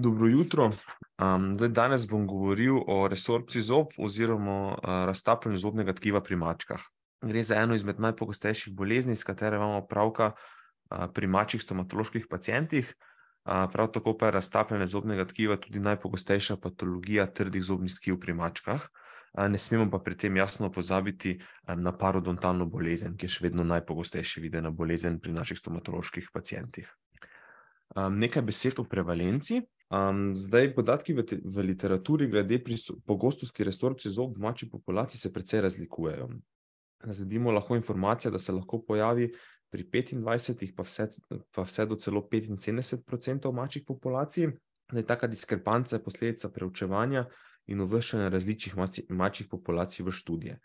Dobro jutro. Um, zdaj, danes bom govoril o resorpciji zob oziroma uh, raztapljanju zobnega tkiva pri mačkah. Gre za eno izmed najpogostejših bolezni, s katero imamo pravka uh, pri mačjih stomatoloških pacijentih. Uh, prav tako pa je raztapljanje zobnega tkiva tudi najpogostejša patologija trdih zobnih tkiv pri mačkah. Uh, ne smemo pa pri tem jasno pozabiti um, na parodontalno bolezen, ki je še vedno najpogostejša videna bolezen pri naših stomatoloških pacijentih. Um, nekaj besed o prevalenci. Um, zdaj, podatki v, te, v literaturi glede pogostosti resorpcije zob v mači populaciji se precej razlikujejo. Zadimo lahko informacija, da se lahko pojavi pri 25, pa vse, pa vse do celo 75 odstotkov mačjih populacij. Zdaj, taka diskrepanca je posledica preučevanja in uvrščanja različnih mačjih populacij v študije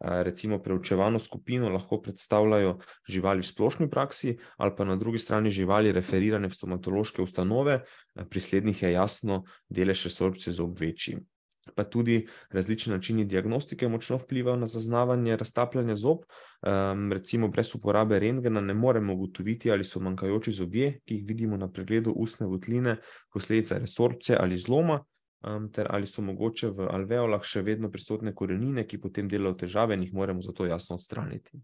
recimo preučevano skupino lahko predstavljajo živali v splošni praksi ali pa na drugi strani živali referirane v stomatološke ustanove, pri slednjih je jasno delež resorpcije zob večji. Pa tudi različni načini diagnostike močno vplivajo na zaznavanje raztapljanja zob. Um, recimo, brez uporabe rentgena ne moremo ugotoviti, ali so manjkajoči zobje, ki jih vidimo na pregledu ustne votline, posledica resorpcije ali zloma, um, ter ali so mogoče v alveolah še vedno prisotne korenine, ki potem delajo težave in jih moramo zato jasno odstraniti.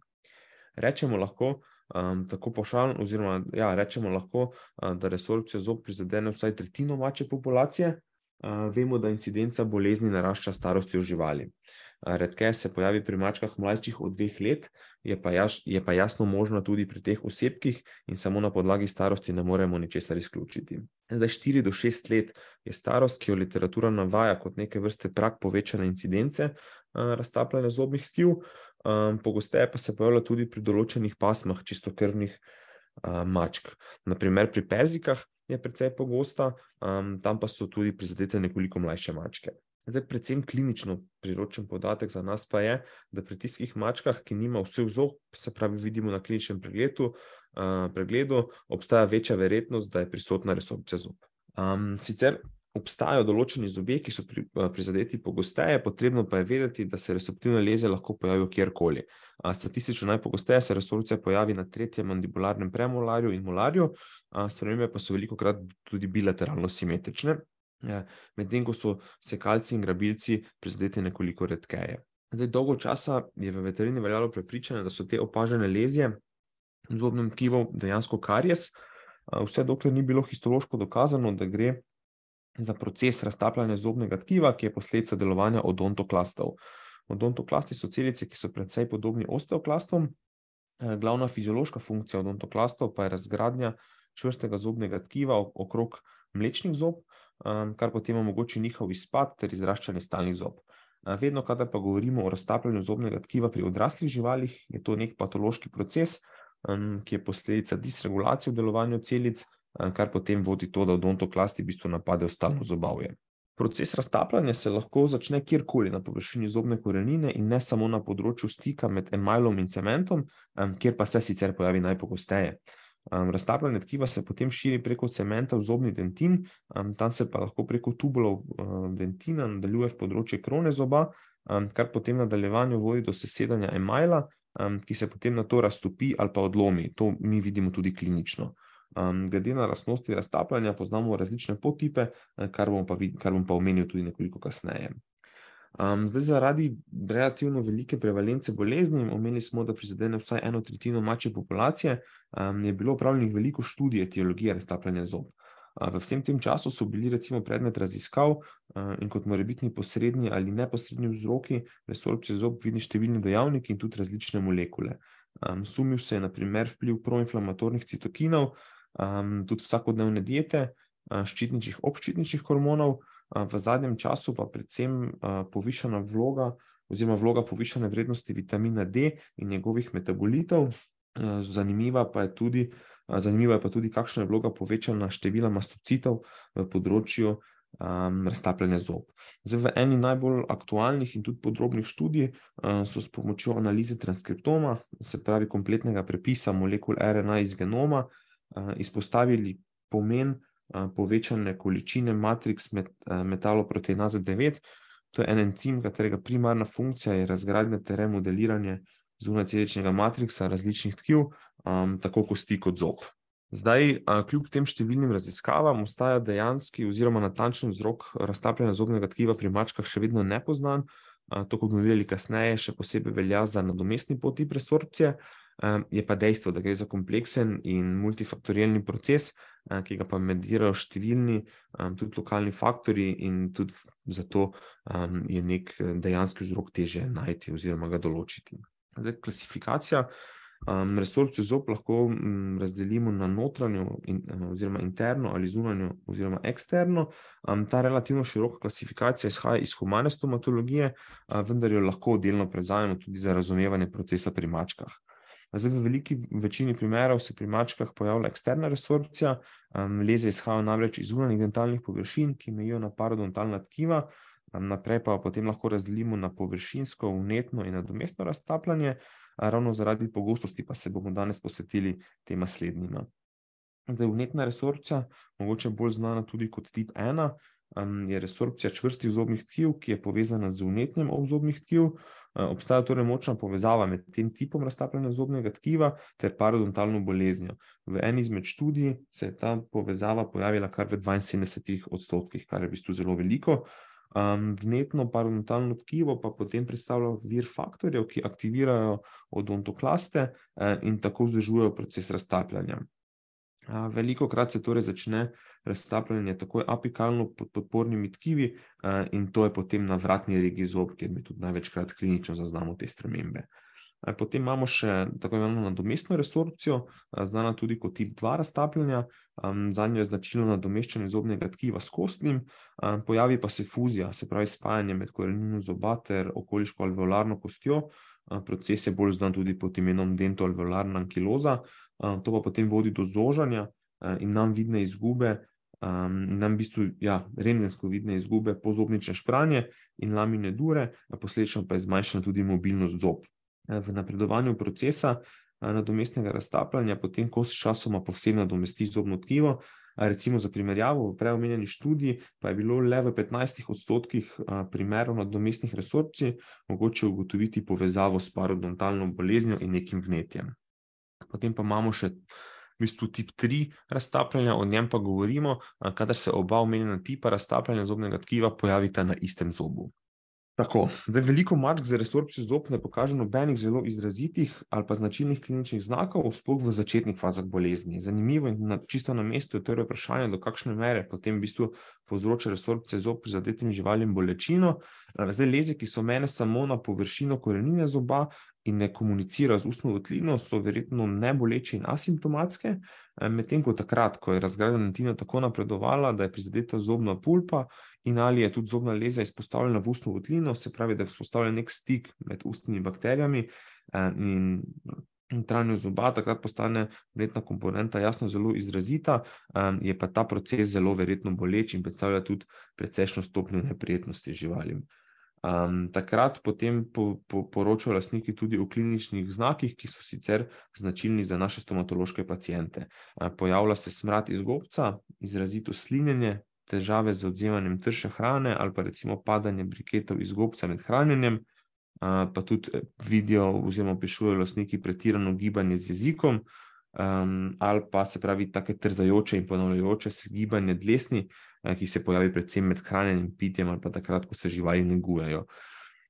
Rečemo lahko, um, tako pošaljno, oziroma ja, rečemo lahko, uh, da resorpcija zob prizadene vsaj tretjino mače populacije. Uh, vemo, da incidenca bolezni narašča starosti v živali. Redke se pojavi pri mačkah mlajših od dveh let, je pa, jas, je pa jasno možno tudi pri teh osebkih in samo na podlagi starosti ne moremo ničesar izključiti. Zdaj, 4 do 6 let je starost, ki jo literatura navaja kot neke vrste prak povečane incidence raztapljanja zobnih tkiv, pogosteje pa se pojavlja tudi pri določenih pasmah čistokrvnih mačk. Naprimer pri perzikah je precej pogosta, tam pa so tudi prizadete nekoliko mlajše mačke. Zdaj, predvsem klinično priročen podatek za nas pa je, da pri tistih mačkah, ki nima vseh zob, se pravi, vidimo na kliničnem pregledu, uh, pregledu obstaja večja verjetnost, da je prisotna resorpcija zob. Um, sicer obstajajo določeni zobje, ki so pri, uh, prizadeti pogosteje, potrebno pa je vedeti, da se resorptivne leze lahko pojavijo kjerkoli. Uh, statistično najpogosteje se resorpcija pojavi na tretjem mandibularnem premolarju in molarju, uh, spremembe pa so veliko krat tudi bilateralno simetrične. Ja, medtem ko so sekalci in grabilci prizadeti nekoliko redkeje. Zdaj, dolgo časa je v veterini veljalo prepričanje, da so te opažene lezije v zobnem tkivu dejansko karjes, vse dokler ni bilo histološko dokazano, da gre za proces raztapljanja zobnega tkiva, ki je posledica delovanja odontoklastov. Odontoklasti so celice, ki so precej podobni osteoklastom. Glavna fiziološka funkcija odontoklastov pa je razgradnja čvrstega zobnega tkiva okrog mlečnih zob, um, kar potem omogoči njihov izpad ter izraščanje stalnih zob. Uh, vedno, kadar pa govorimo o raztapljanju zobnega tkiva pri odraslih živalih, je to nek patološki proces, um, ki je posledica disregulacije v delovanju celic, um, kar potem vodi to, da odontoklasti v bistvu napadejo stalno zobavje. Proces raztapljanja se lahko začne kjerkoli na površini zobne korenine in ne samo na področju stika med emajlom in cementom, kjer pa se sicer pojavi najpogosteje. Um, raztapljanje tkiva se potem širi preko cementa v zobni dentin, um, tam se pa lahko preko tubulov um, dentina nadaljuje v področje krone zoba, um, kar potem v nadaljevanju vodi do sesedanja emajla, um, ki se potem na to raztopi ali pa odlomi. To mi vidimo tudi klinično. Um, glede na lastnosti raztapljanja poznamo različne potipe, kar bom pa, kar bom pa omenil tudi nekoliko kasneje. Um, zdaj, zaradi relativno velike prevalence bolezni, omenili smo, da prizadene vsaj eno tretjino mače populacije, um, je bilo upravljenih veliko študij etiologije raztapljanja zob. V vsem tem času so bili recimo predmet raziskav in kot morebitni posredni ali neposredni vzroki resorpcije zob vidni številni dejavniki in tudi različne molekule. Um, sumil se je naprimer vpliv proinflamatornih citokinov, um, tudi vsakodnevne diete, ščitničnih, obščitničnih hormonov, v zadnjem času pa predvsem povišana vloga oziroma vloga povišane vrednosti vitamina D in njegovih metabolitov. Zanimiva pa je tudi, zanimiva je pa tudi kakšna je vloga povečana števila mastocitov v področju um, raztapljanja zob. Zdaj, v eni najbolj aktualnih in tudi podrobnih študij uh, so s pomočjo analize transkriptoma, se pravi kompletnega prepisa molekul RNA iz genoma, uh, izpostavili pomen povečane količine matriks met, metaloproteinaze 9. To je en encim, katerega primarna funkcija je razgradnja ter remodeliranje zunajceličnega matriksa različnih tkiv, um, tako kosti kot zob. Zdaj, kljub tem številnim raziskavam, ostaja dejanski oziroma natančen vzrok raztapljanja zobnega tkiva pri mačkah še vedno nepoznan. To, kot bomo videli kasneje, še posebej velja za nadomestni poti presorpcije. Je pa dejstvo, da gre za kompleksen in multifaktorijalni proces, ki ga pa medirajo številni, tudi lokalni faktori, in tudi zato je nek dejanski vzrok teže najti oziroma ga določiti. Zdaj, klasifikacija. Resorpcijo zob lahko razdelimo na notranjo, oziroma interno ali zunanjo, oziroma eksterno. Ta relativno široka klasifikacija izhaja iz humane stomatologije, vendar jo lahko delno prevzamemo tudi za razumevanje procesa pri mačkah. Zdaj, v veliki večini primerov se pri mačkah pojavlja eksterna resorpcija. Lezje izhajajo namreč iz zunanjih dentalnih površin, ki mejijo na parodontalna tkiva. Naprej pa potem lahko razdelimo na površinsko, vnetno in nadomestno raztapljanje. Ravno zaradi pogostosti pa se bomo danes posvetili tema slednjima. Zdaj, vnetna resorpcija, mogoče bolj znana tudi kot tip ena, je resorpcija čvrstih zobnih tkiv, ki je povezana z vnetjem obzobnih tkiv. Obstaja torej močna povezava med tem tipom raztapljanja zobnega tkiva ter parodontalno boleznijo. V eni izmed študij se je ta povezava pojavila kar v dvainsedemdesetih odstotkih, kar je v bistvu zelo veliko. Vnetno parodontalno tkivo pa potem predstavlja vir faktorjev, ki aktivirajo odontoklaste, in tako vzdržujejo proces raztapljanja. Velikokrat se torej začne raztapljanje takoj apikalno pod podpornimi tkivi, in to je potem na vratni regiji zob, kjer mi tudi največkrat klinično zaznamo te spremembe. Potem imamo še tako imenovano nadomestno resorpcijo, znana tudi kot tip dva raztapljanja. Zanjo je značilno nadomeščanje zobnega tkiva s kostnim, pojavi pa se fuzija, se pravi spajanje med korenino zoba ter okoliško alveolarno kostjo. Proces je bolj znan tudi pod imenom dentoalveolarna ankiloza. To pa potem vodi do zoženja, in nam vidne izgube, nam v bistvu, ja, rentgensko vidne izgube pozobnične špranje in lamine dure, posledično pa je zmanjšana tudi mobilnost zob. V napredovanju procesa, nadomestnega raztapljanja potem kost sčasoma povsem nadomesti zobno tkivo. Recimo za primerjavo, v prej omenjeni študiji pa je bilo le v petnajstih odstotkih, primerov nadomestnih resorpcij mogoče ugotoviti povezavo s parodontalno boleznijo in nekim vnetjem. Potem pa imamo še v bistvu tip tri raztapljanja, o njem pa govorimo, kadar se oba omenjena tipa raztapljanja zobnega tkiva pojavita na istem zobu. Tako, zdaj veliko mačk z resorpcijo zob ne pokaže nobenih zelo izrazitih ali pa značilnih kliničnih znakov, sploh v začetnih fazah bolezni. Zanimivo in čisto na mestu je torej vprašanje, do kakšne mere potem v bistvu povzroča resorpcija zob prizadetim živalim bolečino. Zdaj, lezje, ki so mejne samo na površino korenine zoba in ne komunicirajo z ustno votlino, so verjetno neboleče in asimptomatske, medtem ko takrat, ko je razgradnja dentina tako napredovala, da je prizadeta zobna pulpa, in ali je tudi zobna leza izpostavljena v ustno votlino, se pravi, da je vzpostavljen neki stik med ustnimi bakterijami, in notranjost zoba, takrat postane vnetna komponenta jasno zelo izrazita, je pa ta proces zelo verjetno boleč in predstavlja tudi precejšnjo stopnjo neprijetnosti živalim. Takrat potem poročajo lastniki tudi o kliničnih znakih, ki so sicer značilni za naše stomatološke paciente. pojavlja se smrad iz gobca, izrazito slinjenje, težave z odvzemanjem trše hrane ali pa recimo padanje briketov iz gobca med hranjenjem, pa tudi vidijo oziroma opisujejo lastniki pretirano gibanje z jezikom, ali pa, se pravi, take trzajoče in ponavljajoče se gibanje dlesni, ki se pojavi predvsem med hranjenjem, pitjem ali pa takrat, ko se živali negujejo.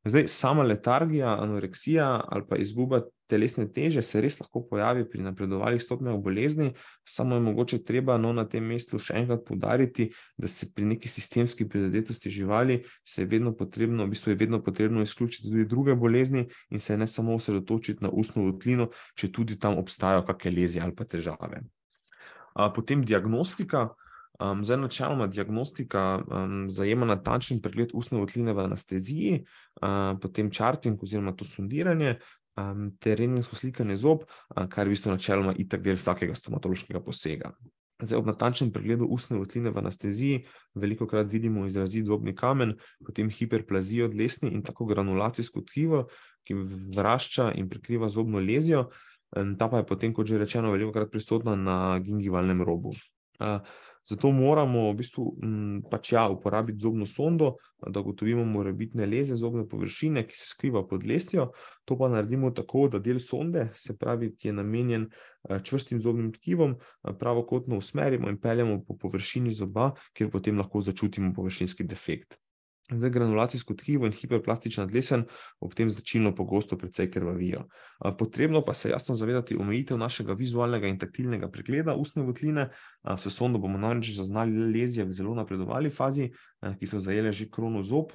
Zdaj, sama letargija, anoreksija ali pa izguba telesne teže se res lahko pojavi pri napredovalih stopnjah bolezni, samo je mogoče treba, no, na tem mestu še enkrat poudariti, da se pri neki sistemski prizadetosti živali se je vedno potrebno, v bistvu je vedno potrebno izključiti tudi druge bolezni in se ne samo osredotočiti na ustno votlino, četudi tam obstajajo kake lezje ali pa težave. potem diagnostika. zdaj načeloma diagnostika, zajema natančen pregled ustne votline v anesteziji, potem čarting oziroma to sondiranje, ter rentgensko slikanje zob, kar je v bistvu načeloma itak del vsakega stomatološkega posega. Zdaj, ob natančnem pregledu ustne votline v anesteziji velikokrat vidimo izrazit zobni kamen, potem hiperplazijo dlesni in tako granulacijsko tkivo, ki vrašča in prekriva zobno lezijo, ta pa je potem, kot že rečeno, velikokrat prisotna na gingivalnem robu. Zato moramo v bistvu m, pač ja, uporabiti zobno sondo, da ugotovimo morebitne leze zobne površine, ki se skriva pod lestjo. To pa naredimo tako, da del sonde, se pravi, ki je namenjen čvrstim zobnim tkivom, pravokotno usmerimo in peljemo po površini zoba, kjer potem lahko začutimo površinski defekt. Zdaj, granulacijsko tkivo in hiperplastična dlesen ob tem značilno pogosto precej krvavijo. Potrebno pa se jasno zavedati omejitev našega vizualnega in taktilnega pregleda ustne votline. S sondo bomo namreč zaznali lezije v zelo napredovali fazi, ki so zajele že krono zob,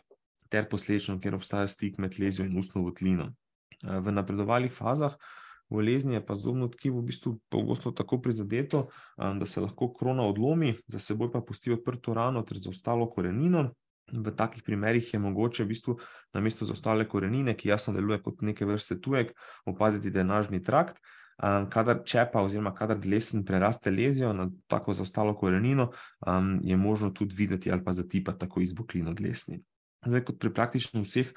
ter posledično, ker obstaja stik med lezijo in ustno votlino. V napredovalih fazah bolezni je pa zobno tkivo v bistvu pogosto tako prizadeto, da se lahko krona odlomi, za seboj pa pusti odprto rano ter zaostalo korenino. V takih primerih je mogoče v bistvu na mesto za ostale korenine, ki jasno deluje kot neke vrste tujek, opaziti denažni trakt. Kadar čepa oziroma kadar dlesen preraste lezijo na tako zaostalo korenino, je možno tudi videti ali pa zatipati tako izboklino dlesni. Zdaj, kot pri praktično vseh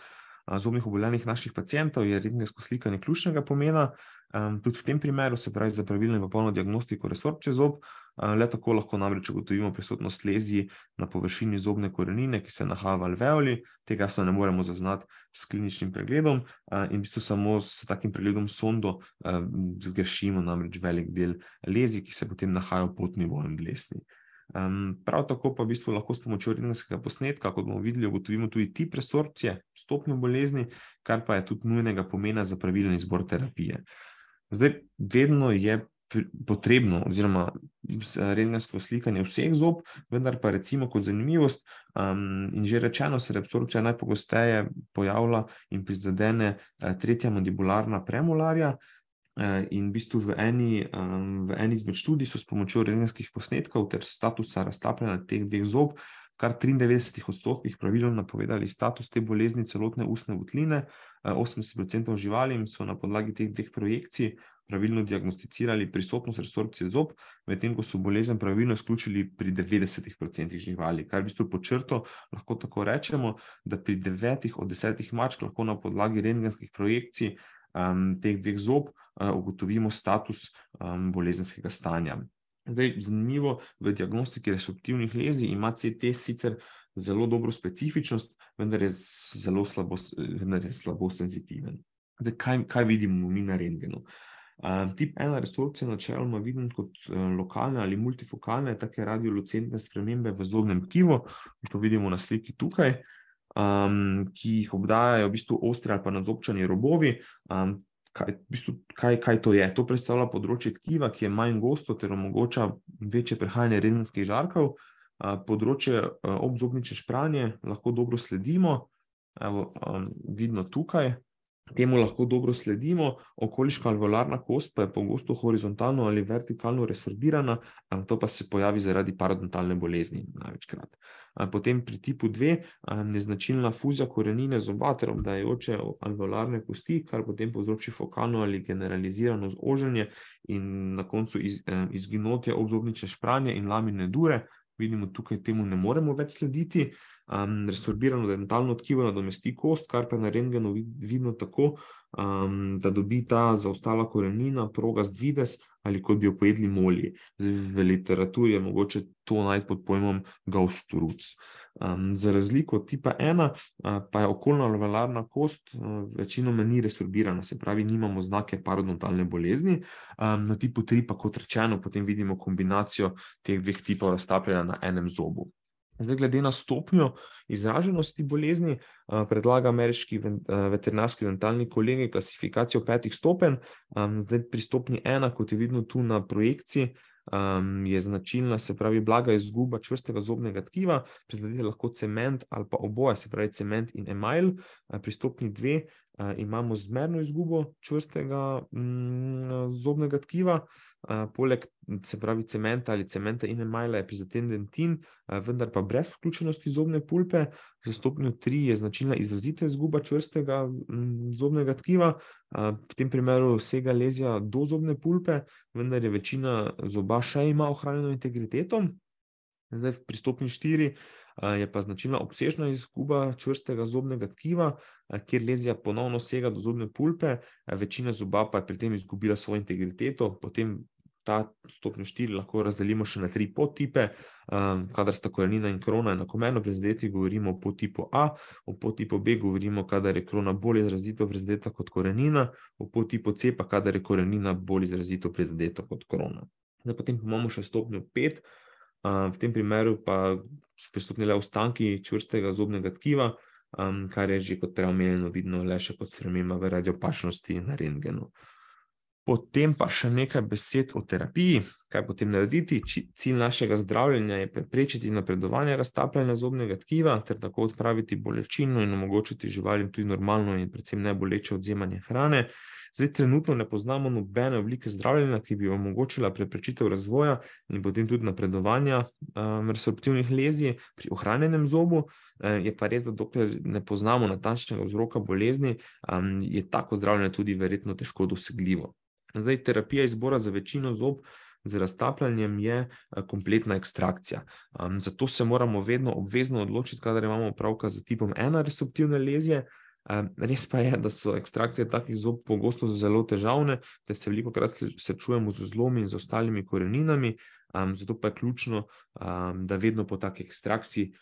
zobnih obolenjih naših pacientov je rentgensko slikanje ključnega pomena. Tudi v tem primeru, se pravi za pravilno in popolno diagnostiko resorpcije zob, le tako lahko namreč ugotovimo prisotnost lezij na površini zobne korenine, ki se nahaja v alveoli, tega jasno ne moremo zaznati s kliničnim pregledom in v bistvu samo s takim pregledom sondo zgrešimo namreč velik del lezij, ki se potem nahajajo pod nivojem dlesni. Prav tako pa v bistvu lahko s pomočjo rentgenskega posnetka, kot bomo videli, ugotovimo tudi tip resorpcije, stopnjo bolezni, kar pa je tudi nujnega pomena za pravilen izbor terapije. Zdaj, vedno je potrebno oziroma rentgensko slikanje vseh zob, vendar pa recimo kot zanimivost, in že rečeno, se reabsorpcija najpogosteje pojavlja in prizadene tretja mandibularna premolarja, in v bistvu v eni, v eni izmed študij so s pomočjo rentgenskih posnetkov ter statusa raztapljanja teh dveh zob kar triindevetdesetih odstotkih pravilno napovedali status te bolezni celotne ustne votline, osemdeset procentov živalim so na podlagi teh dveh projekcij pravilno diagnosticirali prisotnost resorpcije zob, medtem ko so bolezen pravilno izključili pri devetdesetih procentih živali, kar v bistvu pod črto lahko tako rečemo, da pri devetih od desetih mačk lahko na podlagi rentgenskih projekcij teh dveh zob ugotovimo status bolezenskega stanja. Zdaj, zanimivo, v diagnostiki resorptivnih lezij ima CT sicer zelo dobro specifičnost, vendar je zelo slabo, vendar je slabo senzitiven. Zdaj, kaj, kaj vidimo mi na rentgenu? tip ena resorpcija načeloma vidimo kot lokalne ali multifokalne take radiolucentne spremembe v zobnem tkivu, to vidimo na sliki tukaj, ki jih obdajajo v bistvu ostri ali pa nazobčani robovi. Kaj v bistvu, kaj, kaj to je? To predstavlja področje tkiva, ki je manj gosto ter omogoča večje prehajanje rentgenskih žarkov. področje obzobnične špranje lahko dobro sledimo, evo, vidno tukaj. Temu lahko dobro sledimo, okoliška alveolarna kost pa je pogosto horizontalno ali vertikalno resorbirana, to pa se pojavi zaradi parodontalne bolezni največkrat. potem pri tipu dve je značilna fuzija korenine zoba ter obdajajoče alveolarne kosti, kar potem povzroči fokalno ali generalizirano zoženje in na koncu izginotje obzobnične špranje in lamine dure. Vidimo tukaj, temu ne moremo več slediti. Resorbirano dentalno tkivo nadomesti kost, kar pa je na rentgenu vidno tako, da dobi ta zaostala korenina progast videz, ali kot bi jo pojedli molji. V literaturi je mogoče to najti pod pojmom ghost roots. za razliko od tipa ena, pa je okolna alveolarna kost večinoma ni resorbirana, se pravi, nimamo znake parodontalne bolezni. na tipu tri pa, kot rečeno, potem vidimo kombinacijo teh dveh tipov raztapljanja na enem zobu. Zdaj, glede na stopnjo izraženosti bolezni, predlaga ameriški veterinarski dentalni kolegij klasifikacijo petih stopenj. zdaj, pri stopnji ena, kot je vidno tu na projekciji, je značilna, se pravi, blaga izguba čvrstega zobnega tkiva, prizadeti je lahko cement ali pa oboje, se pravi cement in emajl. pri stopnji dve, imamo zmerno izgubo čvrstega zobnega tkiva, poleg, se pravi cementa ali cementa in emajla je prizadet dentin, vendar pa brez vključenosti zobne pulpe. Za stopnjo tri je značilna izrazita izguba čvrstega zobnega tkiva, v tem primeru sega lezija do zobne pulpe, vendar je večina zoba še ima ohranjeno integriteto. Zdaj, pri stopnji štiri, je pa značilna obsežna izguba čvrstega zobnega tkiva, kjer lezija ponovno sega do zobne pulpe, večina zoba pa je pri tem izgubila svojo integriteto, potem ta stopnjo 4 lahko razdelimo še na tri podtipe. Um, kadar sta korenina in krona enakomerno prizadeti, govorimo o podtipu A, o podtipu B govorimo, kadar je krona bolj izrazito prizadeta kot korenina, o podtipu C pa kadar je korenina bolj izrazito prizadeta kot krona. Zdaj, potem imamo še stopnjo 5, um, v tem primeru pa so prisotni le ostanki čvrstega zobnega tkiva, um, kar je že kot prej omenjeno vidno le še kot sprememba v radiopačnosti na rentgenu. Potem pa še nekaj besed o terapiji, kaj potem narediti. Cilj našega zdravljenja je preprečiti napredovanje raztapljanja zobnega tkiva ter tako odpraviti bolečino in omogočiti živalim tudi normalno in predvsem najboleče odzemanje hrane. Zdaj, trenutno ne poznamo nobene oblike zdravljenja, ki bi omogočila preprečitev razvoja in potem tudi napredovanja um, resorptivnih lezij pri ohranjenem zobu. Uh, je pa res, da dokler ne poznamo natančnega vzroka bolezni, um, je tako zdravljenje tudi verjetno težko dosegljivo. Zdaj, terapija izbora za večino zob z raztapljanjem je eh, kompletna ekstrakcija. Um, zato se moramo vedno obvezno odločiti, kadar imamo opravka z tipom ena resuptivne lezije. Um, res pa je, da so ekstrakcije takih zob pogosto zelo težavne, da se veliko krat srečujemo z zlomi in z ostalimi koreninami. Um, zato pa je ključno, um, da vedno po taki ekstrakciji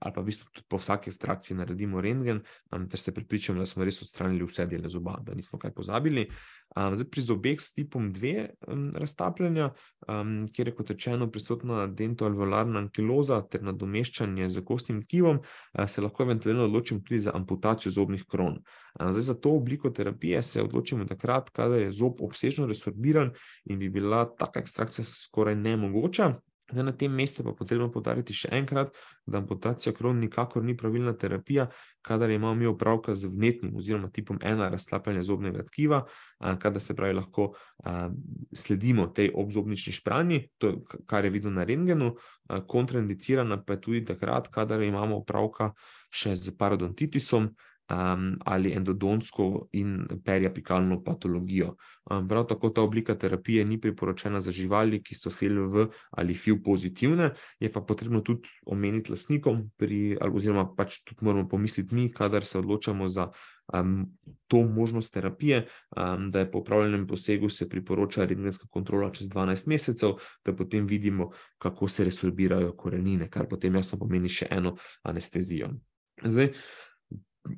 ali pa v bistvu tudi po vsaki ekstrakciji naredimo rentgen, um, ter se pripričamo, da smo res odstranili vse dele zoba, da nismo kaj pozabili. Um, zdaj, pri zobeh s tipom 2 um, raztapljanja, um, kjer je kot rečeno prisotna dentoalveolarna ankiloza ter nadomeščanje z kostnim tkivom, uh, se lahko eventualno odločimo tudi za amputacijo zobnih kron. Um, zdaj, za to obliko terapije se odločimo takrat, kadar je zob obsežno resorbiran in bi bila taka ekstrakcija skoraj nemogoča. Zdaj, na tem mestu pa je potrebno podariti še enkrat, da amputacija kron nikakor ni pravilna terapija, kadar imamo mi opravka z vnetnim oziroma tipom ena razslapljanja zobnega tkiva, kadar se pravi lahko a, sledimo tej obzobnični špranji, to, kar je vidno na rengenu, kontraindicirana pa je tudi takrat, kadar imamo opravka še z parodontitisom, um, ali endodonsko in periapikalno patologijo. Um, prav tako ta oblika terapije ni priporočena za živali, ki so FLV ali FIV pozitivne, je pa potrebno tudi omeniti lasnikom, pri, oziroma pač tudi moramo pomisliti mi, kadar se odločamo za um, to možnost terapije, um, da je po upravljenem posegu se priporoča rentgenska kontrola čez 12 mesecev, da potem vidimo, kako se resorbirajo korenine, kar potem jasno pomeni še eno anestezijo. Zdaj,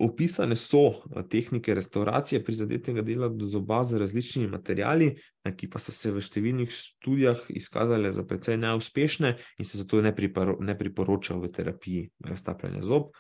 Opisane so eh, tehnike restauracije prizadetega dela do zoba z različnimi materiali, eh, ki pa so se v številnih študijah izkazale za precej neuspešne in se zato ne, ne priporočajo v terapiji raztapljanja zob.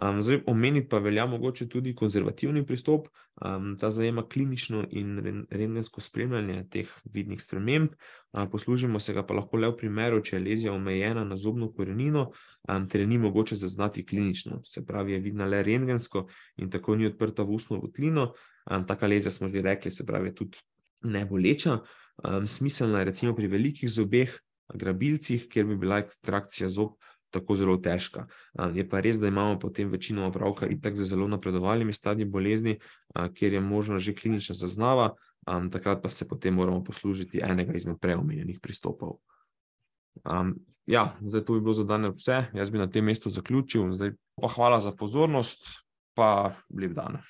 Um, zdaj, omeniti pa velja mogoče tudi konzervativni pristop, um, ta zajema klinično in rengensko spremljanje teh vidnih sprememb. Um, poslužimo se ga pa lahko le v primeru, če je lezija omejena na zobno korenino, um, ter ni mogoče zaznati klinično. Se pravi, je vidna le rengensko in tako ni odprta v ustno votlino. Um, taka lezija smo že rekli, se pravi, je tudi ne boleča. Um, smiselna je recimo pri velikih zobeh, grabilcih, kjer bi bila ekstrakcija zob tako zelo težka. Je pa res, da imamo potem večino opravka itak z zelo napredovalnimi stadiji bolezni, kjer je možno že klinična zaznava, takrat pa se potem moramo poslužiti enega izmed preomenjenih pristopov. Ja, zdaj to bi bilo za danes vse. Jaz bi na tem mestu zaključil. Zdaj pa hvala za pozornost, pa lep dan.